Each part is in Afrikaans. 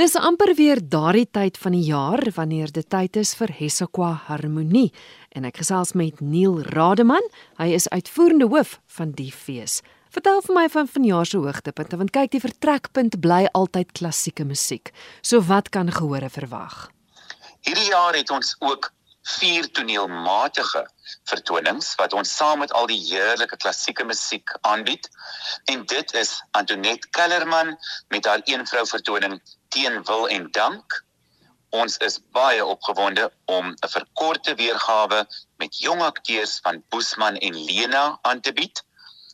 Dis amper weer daardie tyd van die jaar wanneer dit tyd is vir Hesakwa Harmonie en ek gesels met Neil Rademan. Hy is uitvoerende hoof van die fees. Vertel vir my van vanjaar se hoogtepunte want kyk die vertrekpunt bly altyd klassieke musiek. So wat kan gehore verwag? Hierdie jaar het ons ook vier toneelmatige vertonings wat ons saam met al die heerlike klassieke musiek aanbied. En dit is Antoinette Kellerman met haar een vrou vertoning teen wil en dank. Ons is baie opgewonde om 'n verkorte weergawe met jong akteurs van Boesman en Lena aan te bied.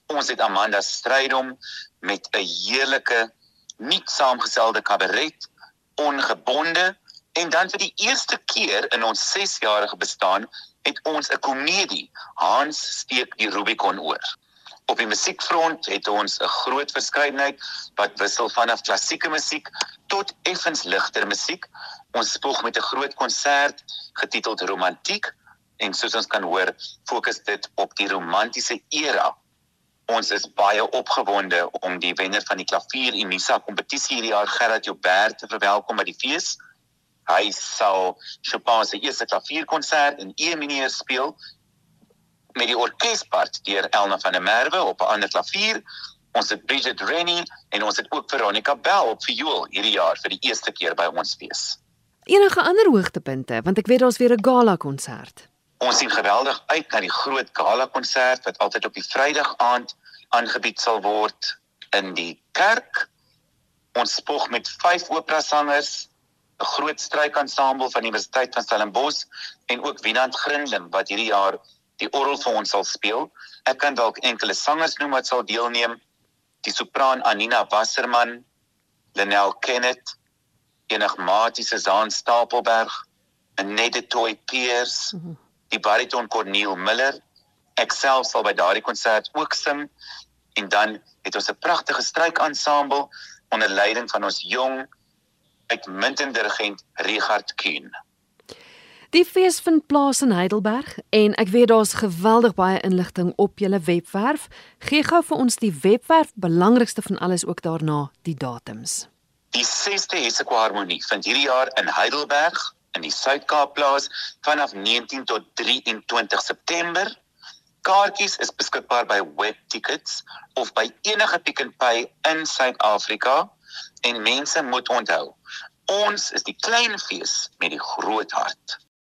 Ons het Amanda Strydom met 'n heerlike nuut saamgestelde kabaret ongebonde en dan vir die eerste keer in ons 6-jarige bestaan het ons 'n komedie Hans steek die Rubicon oor. Op die musiekfront het ons 'n groot verskeidenheid wat wissel vanaf klassieke musiek tot effens ligter musiek. Ons spoeg met 'n groot konsert getiteld Romantiek en soos ons kan hoor, fokus dit op die romantiese era. Ons is baie opgewonde om die wenner van die klavier Unisa kompetisie hierdie jaar Gerard Joubert te verwelkom by die fees. Hy sal Chopin se eerste klavierkonsert in E mineur speel met die orkespart deur Elna van der Merwe op 'n ander klavier. Ons het Bridget Rennie en ons het ook Veronica Bell op viool hierdie jaar vir die eerste keer by ons fees. Enige ander hoogtepunte want ek weet daar's weer 'n gala konsert. Ons sien geweldig uit na die groot gala konsert wat altyd op die Vrydag aand aangebied sal word in die kerk. Ons spog met vyf opera sangers, 'n groot strykansambel van die Universiteit van Stellenbosch en ook Winand Grinling wat hierdie jaar die orgel vir ons sal speel. Ek kan dalk enkele sangers noem wat sal deelneem. Die sopran Anina Wasserman, Lenel Kenneth, enigmatiese Zaan Stapelberg, Annette Toy Pierce, mhm. die bariton Corneel Miller. Ek self sal by daardie konsert ook sing en dan het ons 'n pragtige strykansambel onder leiding van ons jong uitmuntende dirigent Richard Kuhn. Die fees vind plaas in Heidelberg en ek weet daar's geweldig baie inligting op julle webwerf. Gee gou vir ons die webwerf, belangrikste van alles ook daarna, die datums. Die 6de Hessequa Harmonie vind hierdie jaar in Heidelberg in die Suid-Kaap plaas vanaf 19 tot 23 September. Kaartjies is beskikbaar by Webtickets of by enige Pick n Pay in Suid-Afrika en mense moet onthou, ons is die klein fees met die groot hart.